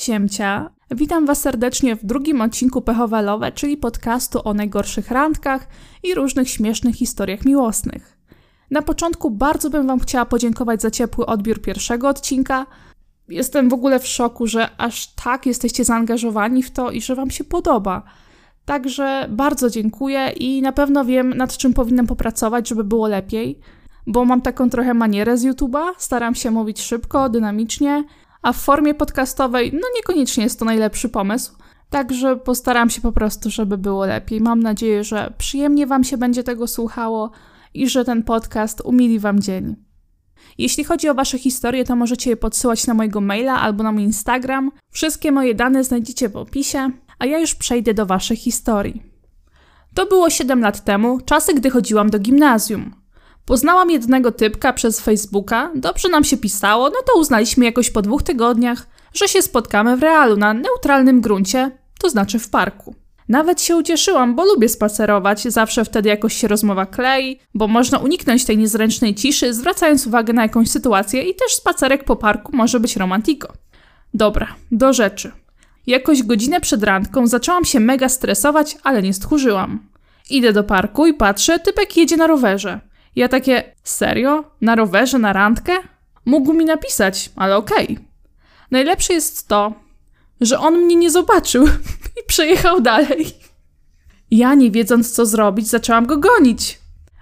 Siemcia. Witam Was serdecznie w drugim odcinku Pechowelowe, czyli podcastu o najgorszych randkach i różnych śmiesznych historiach miłosnych. Na początku bardzo bym Wam chciała podziękować za ciepły odbiór pierwszego odcinka. Jestem w ogóle w szoku, że aż tak jesteście zaangażowani w to i że Wam się podoba. Także bardzo dziękuję i na pewno wiem, nad czym powinnam popracować, żeby było lepiej, bo mam taką trochę manierę z YouTube'a. Staram się mówić szybko, dynamicznie, a w formie podcastowej, no niekoniecznie jest to najlepszy pomysł. Także postaram się po prostu, żeby było lepiej. Mam nadzieję, że przyjemnie Wam się będzie tego słuchało i że ten podcast umili Wam dzień. Jeśli chodzi o Wasze historie, to możecie je podsyłać na mojego maila albo na mój Instagram. Wszystkie moje dane znajdziecie w opisie, a ja już przejdę do Waszych historii. To było 7 lat temu, czasy gdy chodziłam do gimnazjum. Poznałam jednego typka przez Facebooka, dobrze nam się pisało, no to uznaliśmy jakoś po dwóch tygodniach, że się spotkamy w realu na neutralnym gruncie, to znaczy w parku. Nawet się ucieszyłam, bo lubię spacerować, zawsze wtedy jakoś się rozmowa klei, bo można uniknąć tej niezręcznej ciszy, zwracając uwagę na jakąś sytuację i też spacerek po parku może być romantiko. Dobra, do rzeczy. Jakoś godzinę przed randką zaczęłam się mega stresować, ale nie stchórzyłam. Idę do parku i patrzę, typek jedzie na rowerze. Ja takie, serio? Na rowerze, na randkę? Mógł mi napisać, ale okej. Okay. Najlepsze jest to, że on mnie nie zobaczył i przejechał dalej. Ja, nie wiedząc co zrobić, zaczęłam go gonić.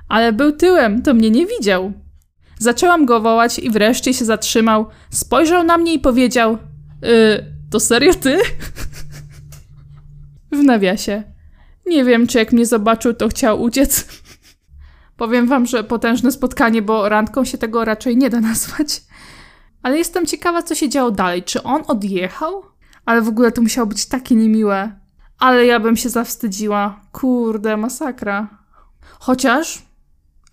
Ale był tyłem, to mnie nie widział. Zaczęłam go wołać i wreszcie się zatrzymał, spojrzał na mnie i powiedział: Yy, to serio ty? w nawiasie. Nie wiem, czy jak mnie zobaczył, to chciał uciec. Powiem wam, że potężne spotkanie, bo randką się tego raczej nie da nazwać. Ale jestem ciekawa, co się działo dalej. Czy on odjechał? Ale w ogóle to musiało być takie niemiłe. Ale ja bym się zawstydziła. Kurde, masakra. Chociaż.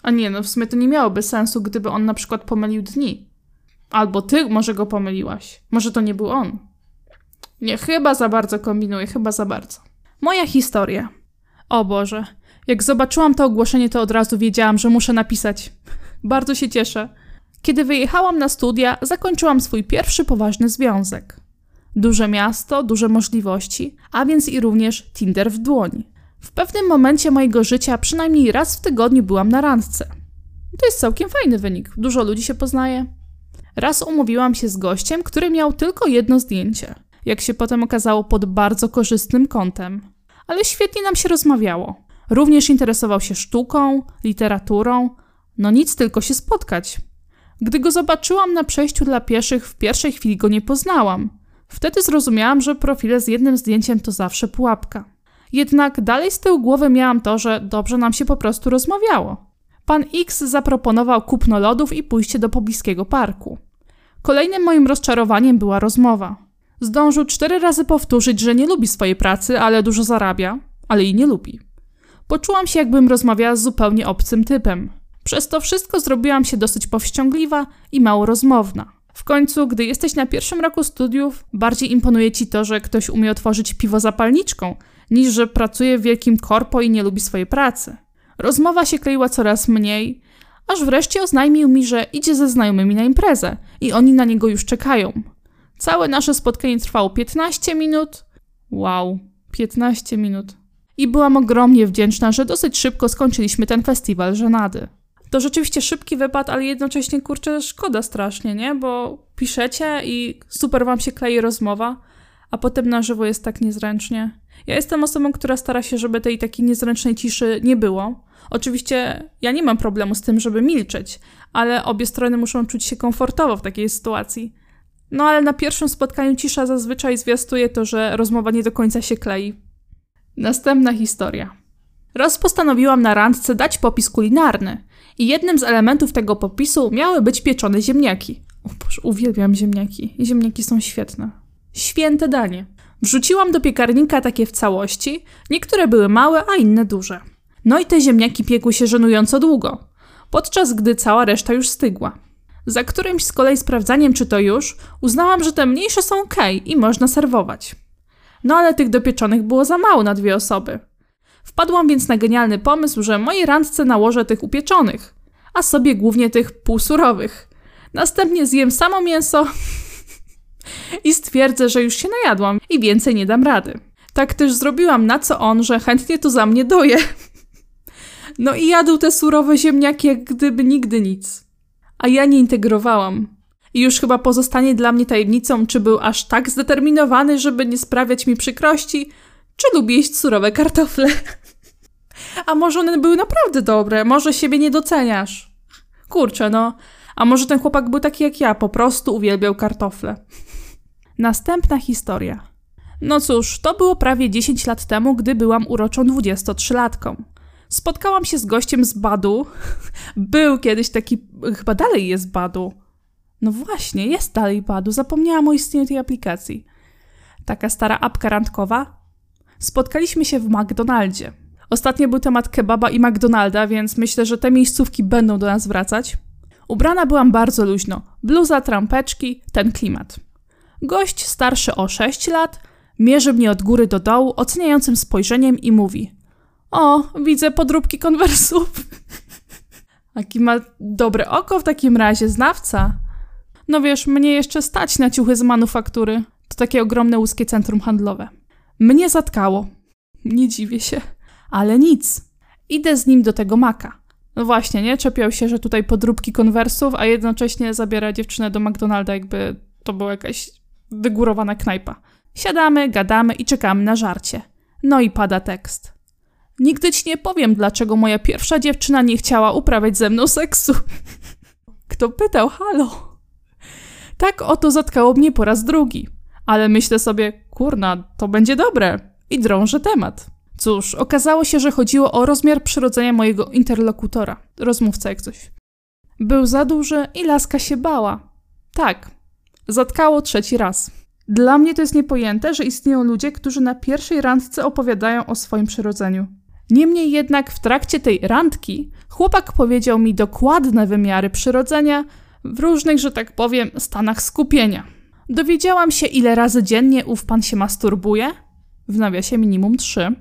A nie, no w sumie to nie miałoby sensu, gdyby on na przykład pomylił dni. Albo ty może go pomyliłaś. Może to nie był on. Nie, chyba za bardzo kombinuję, chyba za bardzo. Moja historia. O Boże. Jak zobaczyłam to ogłoszenie, to od razu wiedziałam, że muszę napisać. Bardzo się cieszę. Kiedy wyjechałam na studia, zakończyłam swój pierwszy poważny związek. Duże miasto, duże możliwości, a więc i również Tinder w dłoni. W pewnym momencie mojego życia przynajmniej raz w tygodniu byłam na randce. To jest całkiem fajny wynik, dużo ludzi się poznaje. Raz umówiłam się z gościem, który miał tylko jedno zdjęcie. Jak się potem okazało, pod bardzo korzystnym kątem. Ale świetnie nam się rozmawiało. Również interesował się sztuką, literaturą, no nic tylko się spotkać. Gdy go zobaczyłam na przejściu dla pieszych, w pierwszej chwili go nie poznałam. Wtedy zrozumiałam, że profile z jednym zdjęciem to zawsze pułapka. Jednak dalej z tyłu głowy miałam to, że dobrze nam się po prostu rozmawiało. Pan X zaproponował kupno lodów i pójście do pobliskiego parku. Kolejnym moim rozczarowaniem była rozmowa. Zdążył cztery razy powtórzyć, że nie lubi swojej pracy, ale dużo zarabia, ale i nie lubi. Poczułam się, jakbym rozmawiała z zupełnie obcym typem. Przez to wszystko zrobiłam się dosyć powściągliwa i mało rozmowna. W końcu, gdy jesteś na pierwszym roku studiów, bardziej imponuje ci to, że ktoś umie otworzyć piwo zapalniczką, niż że pracuje w wielkim korpo i nie lubi swojej pracy. Rozmowa się kleiła coraz mniej, aż wreszcie oznajmił mi, że idzie ze znajomymi na imprezę i oni na niego już czekają. Całe nasze spotkanie trwało 15 minut. Wow, 15 minut i byłam ogromnie wdzięczna, że dosyć szybko skończyliśmy ten festiwal żenady. To rzeczywiście szybki wypad, ale jednocześnie kurczę szkoda strasznie, nie? Bo piszecie i super wam się klei rozmowa, a potem na żywo jest tak niezręcznie. Ja jestem osobą, która stara się, żeby tej takiej niezręcznej ciszy nie było. Oczywiście ja nie mam problemu z tym, żeby milczeć, ale obie strony muszą czuć się komfortowo w takiej sytuacji. No ale na pierwszym spotkaniu cisza zazwyczaj zwiastuje to, że rozmowa nie do końca się klei. Następna historia. Raz postanowiłam na randce dać popis kulinarny i jednym z elementów tego popisu miały być pieczone ziemniaki. O Boże, uwielbiam ziemniaki. Ziemniaki są świetne. Święte danie. Wrzuciłam do piekarnika takie w całości, niektóre były małe, a inne duże. No i te ziemniaki piekły się żenująco długo, podczas gdy cała reszta już stygła. Za którymś z kolei sprawdzaniem, czy to już, uznałam, że te mniejsze są ok i można serwować. No ale tych dopieczonych było za mało na dwie osoby. Wpadłam więc na genialny pomysł, że mojej randce nałożę tych upieczonych, a sobie głównie tych półsurowych. Następnie zjem samo mięso I stwierdzę, że już się najadłam i więcej nie dam rady. Tak też zrobiłam, na co on, że chętnie to za mnie doje. No i jadł te surowe ziemniaki jak gdyby nigdy nic. A ja nie integrowałam. I już chyba pozostanie dla mnie tajemnicą, czy był aż tak zdeterminowany, żeby nie sprawiać mi przykrości, czy lubi jeść surowe kartofle. A może one były naprawdę dobre, może siebie nie doceniasz. Kurczę, no. A może ten chłopak był taki jak ja, po prostu uwielbiał kartofle. Następna historia. No cóż, to było prawie 10 lat temu, gdy byłam uroczą 23-latką. Spotkałam się z gościem z Badu. Był kiedyś taki, chyba dalej jest Badu. No właśnie, jest dalej Badu. Zapomniałam o istnieniu tej aplikacji. Taka stara apka randkowa. Spotkaliśmy się w McDonaldzie. Ostatnio był temat kebaba i McDonalda, więc myślę, że te miejscówki będą do nas wracać. Ubrana byłam bardzo luźno. Bluza, trampeczki, ten klimat. Gość starszy o 6 lat mierzy mnie od góry do dołu oceniającym spojrzeniem i mówi: O, widzę podróbki konwersów. Jaki ma dobre oko w takim razie, znawca. No wiesz, mnie jeszcze stać na ciuchy z manufaktury. To takie ogromne łuskie centrum handlowe. Mnie zatkało. Nie dziwię się. Ale nic. Idę z nim do tego maka. No właśnie, nie? Czepiał się, że tutaj podróbki konwersów, a jednocześnie zabiera dziewczynę do McDonalda, jakby to była jakaś wygórowana knajpa. Siadamy, gadamy i czekamy na żarcie. No i pada tekst. Nigdy ci nie powiem, dlaczego moja pierwsza dziewczyna nie chciała uprawiać ze mną seksu. Kto pytał, halo? Tak oto zatkało mnie po raz drugi. Ale myślę sobie, kurna, to będzie dobre. I drążę temat. Cóż, okazało się, że chodziło o rozmiar przyrodzenia mojego interlokutora, rozmówca jak coś. Był za duży i laska się bała. Tak, zatkało trzeci raz. Dla mnie to jest niepojęte, że istnieją ludzie, którzy na pierwszej randce opowiadają o swoim przyrodzeniu. Niemniej jednak w trakcie tej randki chłopak powiedział mi dokładne wymiary przyrodzenia w różnych, że tak powiem, stanach skupienia. Dowiedziałam się, ile razy dziennie ów pan się masturbuje, w nawiasie minimum trzy,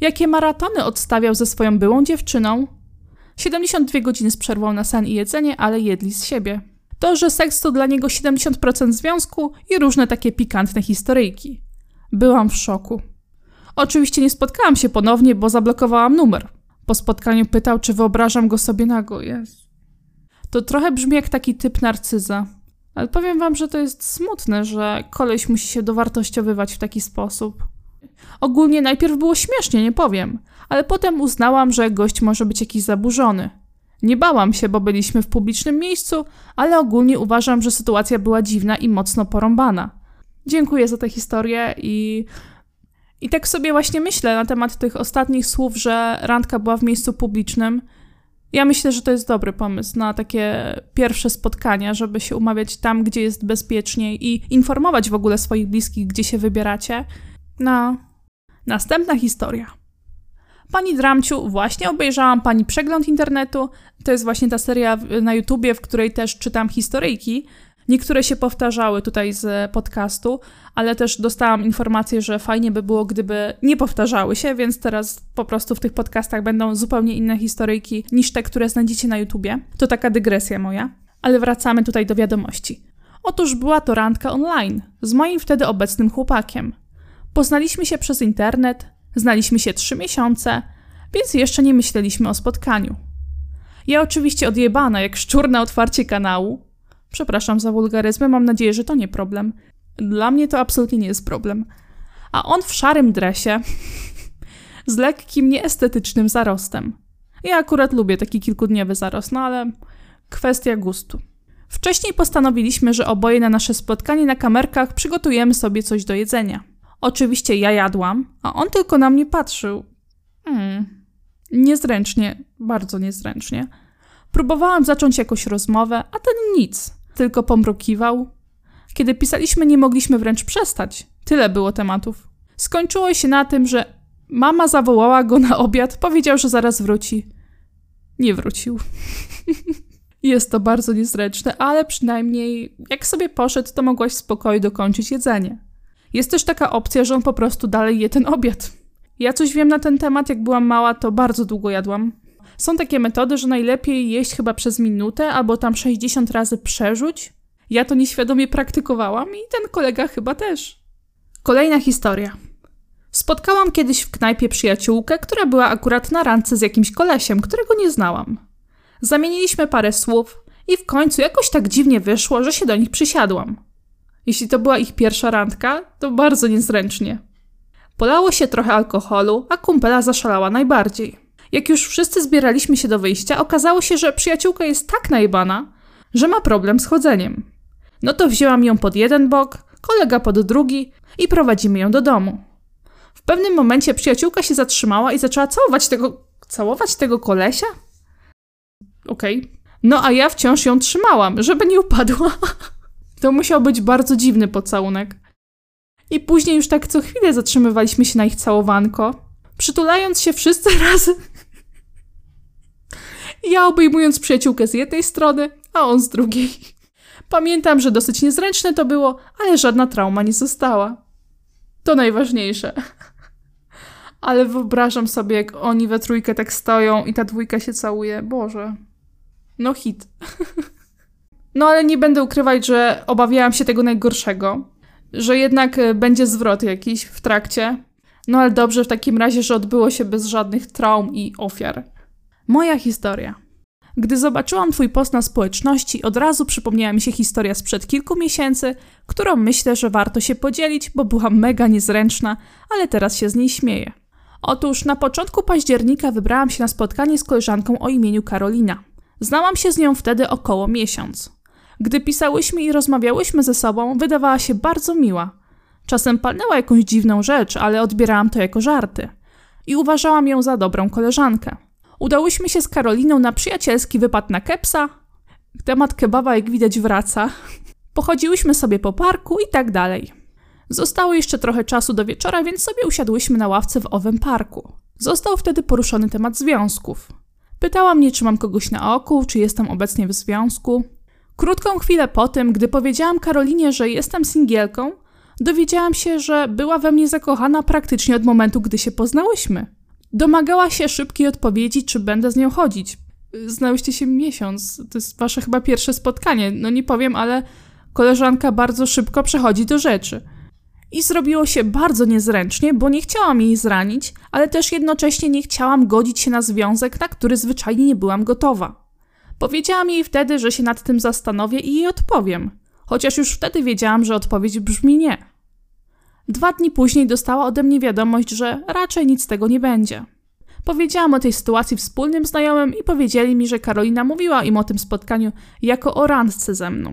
jakie maratony odstawiał ze swoją byłą dziewczyną. 72 godziny z przerwą na sen i jedzenie, ale jedli z siebie. To, że seks to dla niego 70% związku i różne takie pikantne historyjki. Byłam w szoku. Oczywiście nie spotkałam się ponownie, bo zablokowałam numer. Po spotkaniu pytał, czy wyobrażam go sobie nago. Jest. To trochę brzmi jak taki typ narcyza. Ale powiem wam, że to jest smutne, że koleś musi się dowartościowywać w taki sposób. Ogólnie najpierw było śmiesznie, nie powiem, ale potem uznałam, że gość może być jakiś zaburzony. Nie bałam się, bo byliśmy w publicznym miejscu, ale ogólnie uważam, że sytuacja była dziwna i mocno porąbana. Dziękuję za tę historię i. I tak sobie właśnie myślę na temat tych ostatnich słów, że randka była w miejscu publicznym. Ja myślę, że to jest dobry pomysł na takie pierwsze spotkania, żeby się umawiać tam, gdzie jest bezpieczniej i informować w ogóle swoich bliskich, gdzie się wybieracie. No. Następna historia. Pani Dramciu, właśnie obejrzałam Pani przegląd internetu. To jest właśnie ta seria na YouTubie, w której też czytam historyjki. Niektóre się powtarzały tutaj z podcastu, ale też dostałam informację, że fajnie by było, gdyby nie powtarzały się, więc teraz po prostu w tych podcastach będą zupełnie inne historyjki niż te, które znajdziecie na YouTubie. To taka dygresja moja. Ale wracamy tutaj do wiadomości. Otóż była to randka online z moim wtedy obecnym chłopakiem. Poznaliśmy się przez internet, znaliśmy się trzy miesiące, więc jeszcze nie myśleliśmy o spotkaniu. Ja oczywiście odjebana jak szczur na otwarcie kanału. Przepraszam za wulgaryzmy, mam nadzieję, że to nie problem. Dla mnie to absolutnie nie jest problem. A on w szarym dresie, z lekkim, nieestetycznym zarostem. Ja akurat lubię taki kilkudniowy zarost, no ale kwestia gustu. Wcześniej postanowiliśmy, że oboje na nasze spotkanie na kamerkach przygotujemy sobie coś do jedzenia. Oczywiście ja jadłam, a on tylko na mnie patrzył. Hmm. Niezręcznie, bardzo niezręcznie. Próbowałam zacząć jakąś rozmowę, a ten nic, tylko pomrukiwał. Kiedy pisaliśmy, nie mogliśmy wręcz przestać. Tyle było tematów. Skończyło się na tym, że mama zawołała go na obiad, powiedział, że zaraz wróci. Nie wrócił. Jest to bardzo niezręczne, ale przynajmniej jak sobie poszedł, to mogłaś w spokoju dokończyć jedzenie. Jest też taka opcja, że on po prostu dalej je ten obiad. Ja coś wiem na ten temat, jak byłam mała, to bardzo długo jadłam. Są takie metody, że najlepiej jeść chyba przez minutę albo tam 60 razy przerzuć. Ja to nieświadomie praktykowałam i ten kolega chyba też. Kolejna historia. Spotkałam kiedyś w knajpie przyjaciółkę, która była akurat na randce z jakimś kolesiem, którego nie znałam. Zamieniliśmy parę słów i w końcu jakoś tak dziwnie wyszło, że się do nich przysiadłam. Jeśli to była ich pierwsza randka, to bardzo niezręcznie. Polało się trochę alkoholu, a kumpela zaszalała najbardziej. Jak już wszyscy zbieraliśmy się do wyjścia, okazało się, że przyjaciółka jest tak najbana, że ma problem z chodzeniem. No to wzięłam ją pod jeden bok, kolega pod drugi i prowadzimy ją do domu. W pewnym momencie przyjaciółka się zatrzymała i zaczęła całować tego, całować tego kolesia? Okej. Okay. No a ja wciąż ją trzymałam, żeby nie upadła. To musiał być bardzo dziwny pocałunek. I później już tak co chwilę zatrzymywaliśmy się na ich całowanko, przytulając się wszyscy razem. Ja obejmując przyjaciółkę z jednej strony, a on z drugiej. Pamiętam, że dosyć niezręczne to było, ale żadna trauma nie została. To najważniejsze. Ale wyobrażam sobie, jak oni we trójkę tak stoją i ta dwójka się całuje. Boże. No hit. No ale nie będę ukrywać, że obawiałam się tego najgorszego. Że jednak e, będzie zwrot jakiś w trakcie. No ale dobrze w takim razie, że odbyło się bez żadnych traum i ofiar. Moja historia. Gdy zobaczyłam Twój post na społeczności, od razu przypomniała mi się historia sprzed kilku miesięcy, którą myślę, że warto się podzielić, bo była mega niezręczna, ale teraz się z niej śmieję. Otóż na początku października wybrałam się na spotkanie z koleżanką o imieniu Karolina. Znałam się z nią wtedy około miesiąc. Gdy pisałyśmy i rozmawiałyśmy ze sobą, wydawała się bardzo miła. Czasem palnęła jakąś dziwną rzecz, ale odbierałam to jako żarty. I uważałam ją za dobrą koleżankę. Udałyśmy się z Karoliną na przyjacielski wypad na kepsa. Temat kebaba, jak widać, wraca. Pochodziłyśmy sobie po parku i tak dalej. Zostało jeszcze trochę czasu do wieczora, więc sobie usiadłyśmy na ławce w owym parku. Został wtedy poruszony temat związków. Pytała mnie, czy mam kogoś na oku, czy jestem obecnie w związku. Krótką chwilę po tym, gdy powiedziałam Karolinie, że jestem singielką, dowiedziałam się, że była we mnie zakochana praktycznie od momentu, gdy się poznałyśmy. Domagała się szybkiej odpowiedzi, czy będę z nią chodzić. Znałyście się miesiąc, to jest wasze chyba pierwsze spotkanie. No nie powiem, ale koleżanka bardzo szybko przechodzi do rzeczy. I zrobiło się bardzo niezręcznie, bo nie chciałam jej zranić, ale też jednocześnie nie chciałam godzić się na związek, na który zwyczajnie nie byłam gotowa. Powiedziałam jej wtedy, że się nad tym zastanowię i jej odpowiem, chociaż już wtedy wiedziałam, że odpowiedź brzmi nie. Dwa dni później dostała ode mnie wiadomość, że raczej nic z tego nie będzie. Powiedziałam o tej sytuacji wspólnym znajomym i powiedzieli mi, że Karolina mówiła im o tym spotkaniu jako o randce ze mną.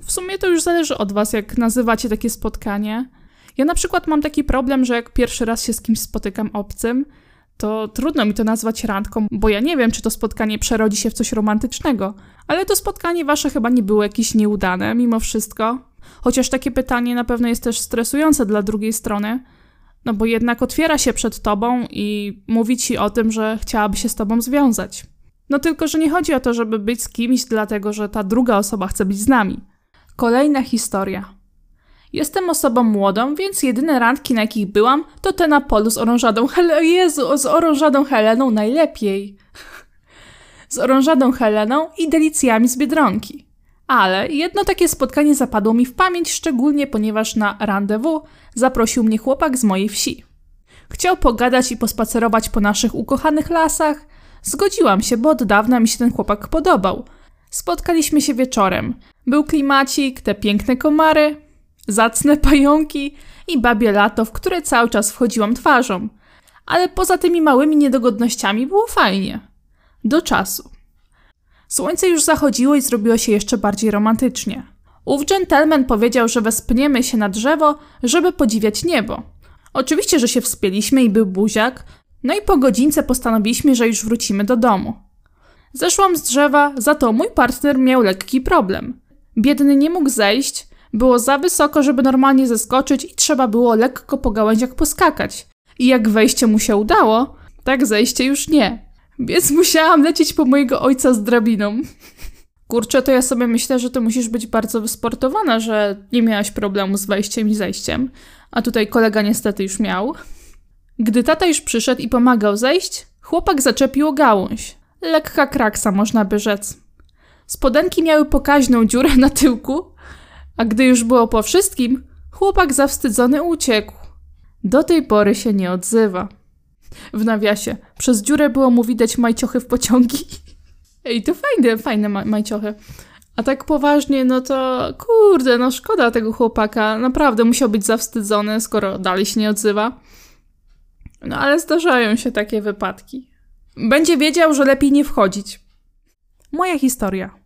W sumie to już zależy od was, jak nazywacie takie spotkanie. Ja na przykład mam taki problem, że jak pierwszy raz się z kimś spotykam obcym, to trudno mi to nazwać randką, bo ja nie wiem, czy to spotkanie przerodzi się w coś romantycznego. Ale to spotkanie wasze chyba nie było jakieś nieudane, mimo wszystko. Chociaż takie pytanie na pewno jest też stresujące dla drugiej strony, no bo jednak otwiera się przed tobą i mówi ci o tym, że chciałaby się z tobą związać. No tylko, że nie chodzi o to, żeby być z kimś, dlatego że ta druga osoba chce być z nami. Kolejna historia. Jestem osobą młodą, więc jedyne randki, na jakich byłam, to te na polu z orążadą Heleną. Jezu, z orążadą Heleną najlepiej. z orążadą Heleną i delicjami z Biedronki. Ale jedno takie spotkanie zapadło mi w pamięć, szczególnie ponieważ na rendezvous zaprosił mnie chłopak z mojej wsi. Chciał pogadać i pospacerować po naszych ukochanych lasach. Zgodziłam się, bo od dawna mi się ten chłopak podobał. Spotkaliśmy się wieczorem. Był klimacik, te piękne komary, zacne pająki i babie lato, w które cały czas wchodziłam twarzą. Ale poza tymi małymi niedogodnościami było fajnie. Do czasu. Słońce już zachodziło i zrobiło się jeszcze bardziej romantycznie. Ów dżentelmen powiedział, że wespniemy się na drzewo, żeby podziwiać niebo. Oczywiście, że się wspięliśmy i był buziak, no i po godzince postanowiliśmy, że już wrócimy do domu. Zeszłam z drzewa, za to mój partner miał lekki problem. Biedny nie mógł zejść, było za wysoko, żeby normalnie zeskoczyć i trzeba było lekko po gałęziach poskakać. I jak wejście mu się udało, tak zejście już nie. Więc musiałam lecieć po mojego ojca z drabiną. Kurczę, to ja sobie myślę, że to musisz być bardzo wysportowana, że nie miałaś problemu z wejściem i zejściem. A tutaj kolega niestety już miał. Gdy tata już przyszedł i pomagał zejść, chłopak zaczepił gałąź. Lekka kraksa, można by rzec. Spodenki miały pokaźną dziurę na tyłku, A gdy już było po wszystkim, chłopak zawstydzony uciekł. Do tej pory się nie odzywa. W nawiasie, przez dziurę było mu widać majciochy w pociągi. Ej, to fajne, fajne ma majciochy. A tak poważnie, no to kurde, no szkoda tego chłopaka. Naprawdę musiał być zawstydzony, skoro dalej się nie odzywa. No ale zdarzają się takie wypadki. Będzie wiedział, że lepiej nie wchodzić. Moja historia.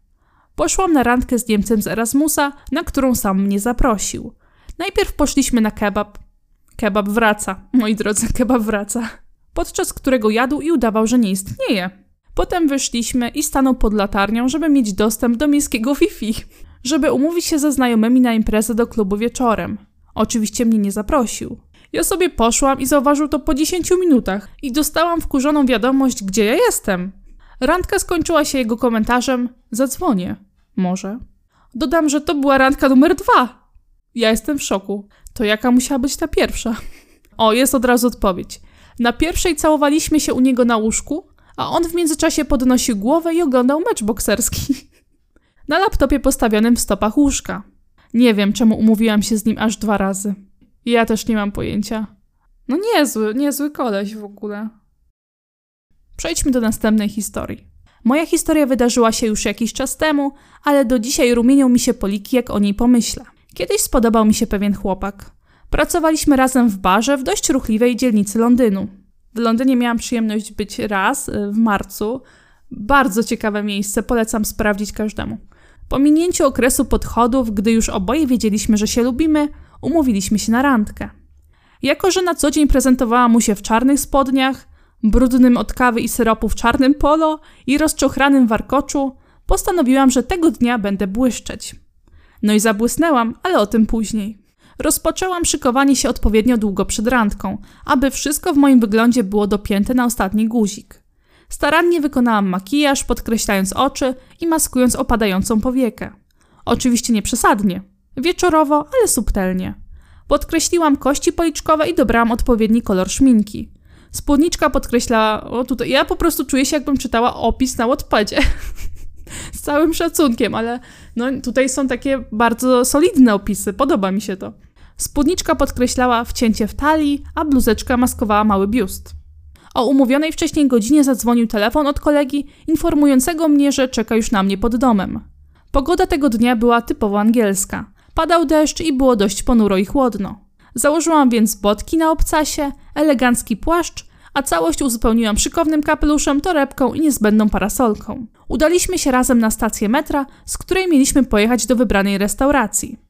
Poszłam na randkę z Niemcem z Erasmusa, na którą sam mnie zaprosił. Najpierw poszliśmy na kebab. Kebab wraca, moi drodzy, kebab wraca. Podczas którego jadł i udawał, że nie istnieje. Potem wyszliśmy i stanął pod latarnią, żeby mieć dostęp do miejskiego Wi-Fi. Żeby umówić się ze znajomymi na imprezę do klubu wieczorem. Oczywiście mnie nie zaprosił. Ja sobie poszłam i zauważył to po 10 minutach i dostałam wkurzoną wiadomość, gdzie ja jestem. Randka skończyła się jego komentarzem: Zadzwonię. Może. Dodam, że to była randka numer dwa. Ja jestem w szoku. To jaka musiała być ta pierwsza? O, jest od razu odpowiedź. Na pierwszej całowaliśmy się u niego na łóżku, a on w międzyczasie podnosił głowę i oglądał mecz bokserski. Na laptopie postawionym w stopach łóżka. Nie wiem, czemu umówiłam się z nim aż dwa razy. Ja też nie mam pojęcia. No niezły, niezły koleś w ogóle. Przejdźmy do następnej historii. Moja historia wydarzyła się już jakiś czas temu, ale do dzisiaj rumienią mi się poliki, jak o niej pomyślę. Kiedyś spodobał mi się pewien chłopak. Pracowaliśmy razem w barze w dość ruchliwej dzielnicy Londynu. W Londynie miałam przyjemność być raz y, w marcu. Bardzo ciekawe miejsce, polecam sprawdzić każdemu. Po minięciu okresu podchodów, gdy już oboje wiedzieliśmy, że się lubimy, umówiliśmy się na randkę. Jako, że na co dzień prezentowała mu się w czarnych spodniach, brudnym od kawy i w czarnym polo i rozczochranym warkoczu, postanowiłam, że tego dnia będę błyszczeć. No i zabłysnęłam, ale o tym później. Rozpoczęłam szykowanie się odpowiednio długo przed randką, aby wszystko w moim wyglądzie było dopięte na ostatni guzik. Starannie wykonałam makijaż, podkreślając oczy i maskując opadającą powiekę. Oczywiście nie przesadnie. Wieczorowo, ale subtelnie. Podkreśliłam kości policzkowe i dobrałam odpowiedni kolor szminki. Spódniczka podkreślała, o tutaj, ja po prostu czuję się jakbym czytała opis na Wattpadzie. Z całym szacunkiem, ale no tutaj są takie bardzo solidne opisy, podoba mi się to. Spódniczka podkreślała wcięcie w talii, a bluzeczka maskowała mały biust. O umówionej wcześniej godzinie zadzwonił telefon od kolegi, informującego mnie, że czeka już na mnie pod domem. Pogoda tego dnia była typowo angielska. Padał deszcz i było dość ponuro i chłodno. Założyłam więc botki na obcasie, elegancki płaszcz, a całość uzupełniłam szykownym kapeluszem, torebką i niezbędną parasolką. Udaliśmy się razem na stację metra, z której mieliśmy pojechać do wybranej restauracji.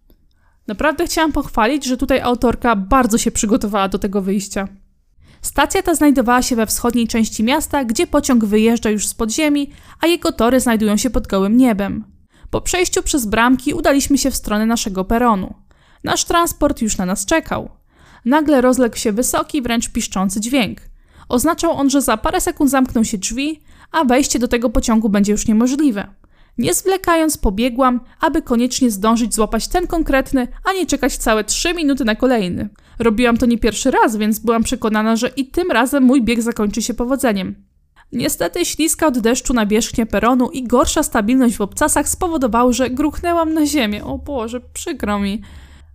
Naprawdę chciałam pochwalić, że tutaj autorka bardzo się przygotowała do tego wyjścia. Stacja ta znajdowała się we wschodniej części miasta, gdzie pociąg wyjeżdża już z podziemi, a jego tory znajdują się pod gołym niebem. Po przejściu przez bramki udaliśmy się w stronę naszego peronu. Nasz transport już na nas czekał. Nagle rozległ się wysoki, wręcz piszczący dźwięk. Oznaczał on, że za parę sekund zamkną się drzwi, a wejście do tego pociągu będzie już niemożliwe. Nie zwlekając, pobiegłam, aby koniecznie zdążyć złapać ten konkretny, a nie czekać całe trzy minuty na kolejny. Robiłam to nie pierwszy raz, więc byłam przekonana, że i tym razem mój bieg zakończy się powodzeniem. Niestety śliska od deszczu na wierzchnię peronu i gorsza stabilność w obcasach spowodowały, że gruchnęłam na ziemię. O Boże, przykro mi.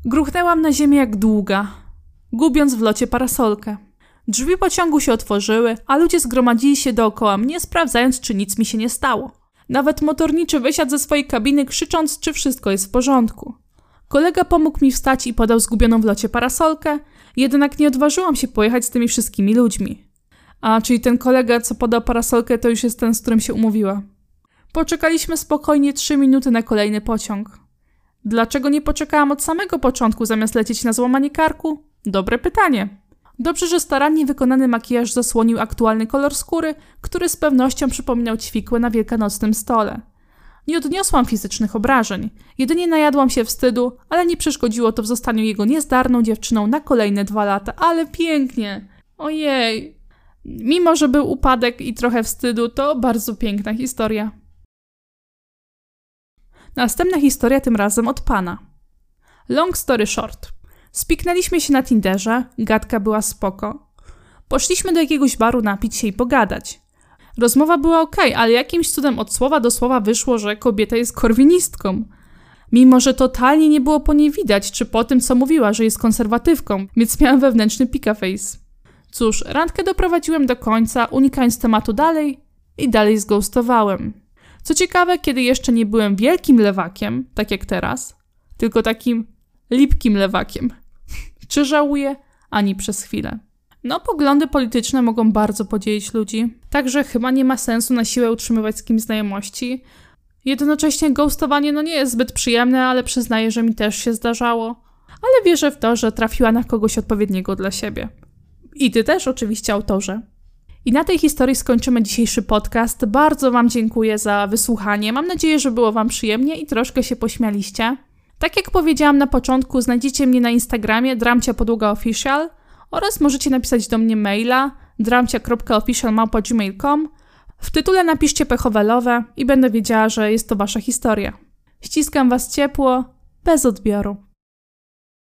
Gruchnęłam na ziemię jak długa, gubiąc w locie parasolkę. Drzwi pociągu się otworzyły, a ludzie zgromadzili się dookoła mnie, sprawdzając, czy nic mi się nie stało. Nawet motorniczy wysiadł ze swojej kabiny, krzycząc, czy wszystko jest w porządku. Kolega pomógł mi wstać i podał zgubioną w locie parasolkę, jednak nie odważyłam się pojechać z tymi wszystkimi ludźmi. A, czyli ten kolega, co podał parasolkę, to już jest ten, z którym się umówiła. Poczekaliśmy spokojnie trzy minuty na kolejny pociąg. Dlaczego nie poczekałam od samego początku, zamiast lecieć na złamanie karku? Dobre pytanie. Dobrze, że starannie wykonany makijaż zasłonił aktualny kolor skóry, który z pewnością przypominał ćwikłe na wielkanocnym stole. Nie odniosłam fizycznych obrażeń, jedynie najadłam się wstydu, ale nie przeszkodziło to w zostaniu jego niezdarną dziewczyną na kolejne dwa lata. Ale pięknie! Ojej! Mimo, że był upadek i trochę wstydu, to bardzo piękna historia. Następna historia tym razem od pana. Long story short. Spiknęliśmy się na Tinderze, gadka była spoko. Poszliśmy do jakiegoś baru napić się i pogadać. Rozmowa była ok, ale jakimś cudem od słowa do słowa wyszło, że kobieta jest korwinistką. Mimo, że totalnie nie było po niej widać, czy po tym, co mówiła, że jest konserwatywką, więc miałam wewnętrzny pika face. Cóż, randkę doprowadziłem do końca, unikając tematu dalej i dalej zghostowałem. Co ciekawe, kiedy jeszcze nie byłem wielkim lewakiem, tak jak teraz, tylko takim lipkim lewakiem. Czy żałuję? Ani przez chwilę. No, poglądy polityczne mogą bardzo podzielić ludzi, także chyba nie ma sensu na siłę utrzymywać z kimś znajomości. Jednocześnie ghostowanie no nie jest zbyt przyjemne, ale przyznaję, że mi też się zdarzało. Ale wierzę w to, że trafiła na kogoś odpowiedniego dla siebie. I ty też, oczywiście, autorze. I na tej historii skończymy dzisiejszy podcast. Bardzo Wam dziękuję za wysłuchanie. Mam nadzieję, że było Wam przyjemnie i troszkę się pośmialiście. Tak jak powiedziałam na początku, znajdziecie mnie na Instagramie Dramcia Podługa Official oraz możecie napisać do mnie maila dramcia.official.gmail.com W tytule napiszcie pechowelowe i będę wiedziała, że jest to Wasza historia. Ściskam Was ciepło, bez odbioru.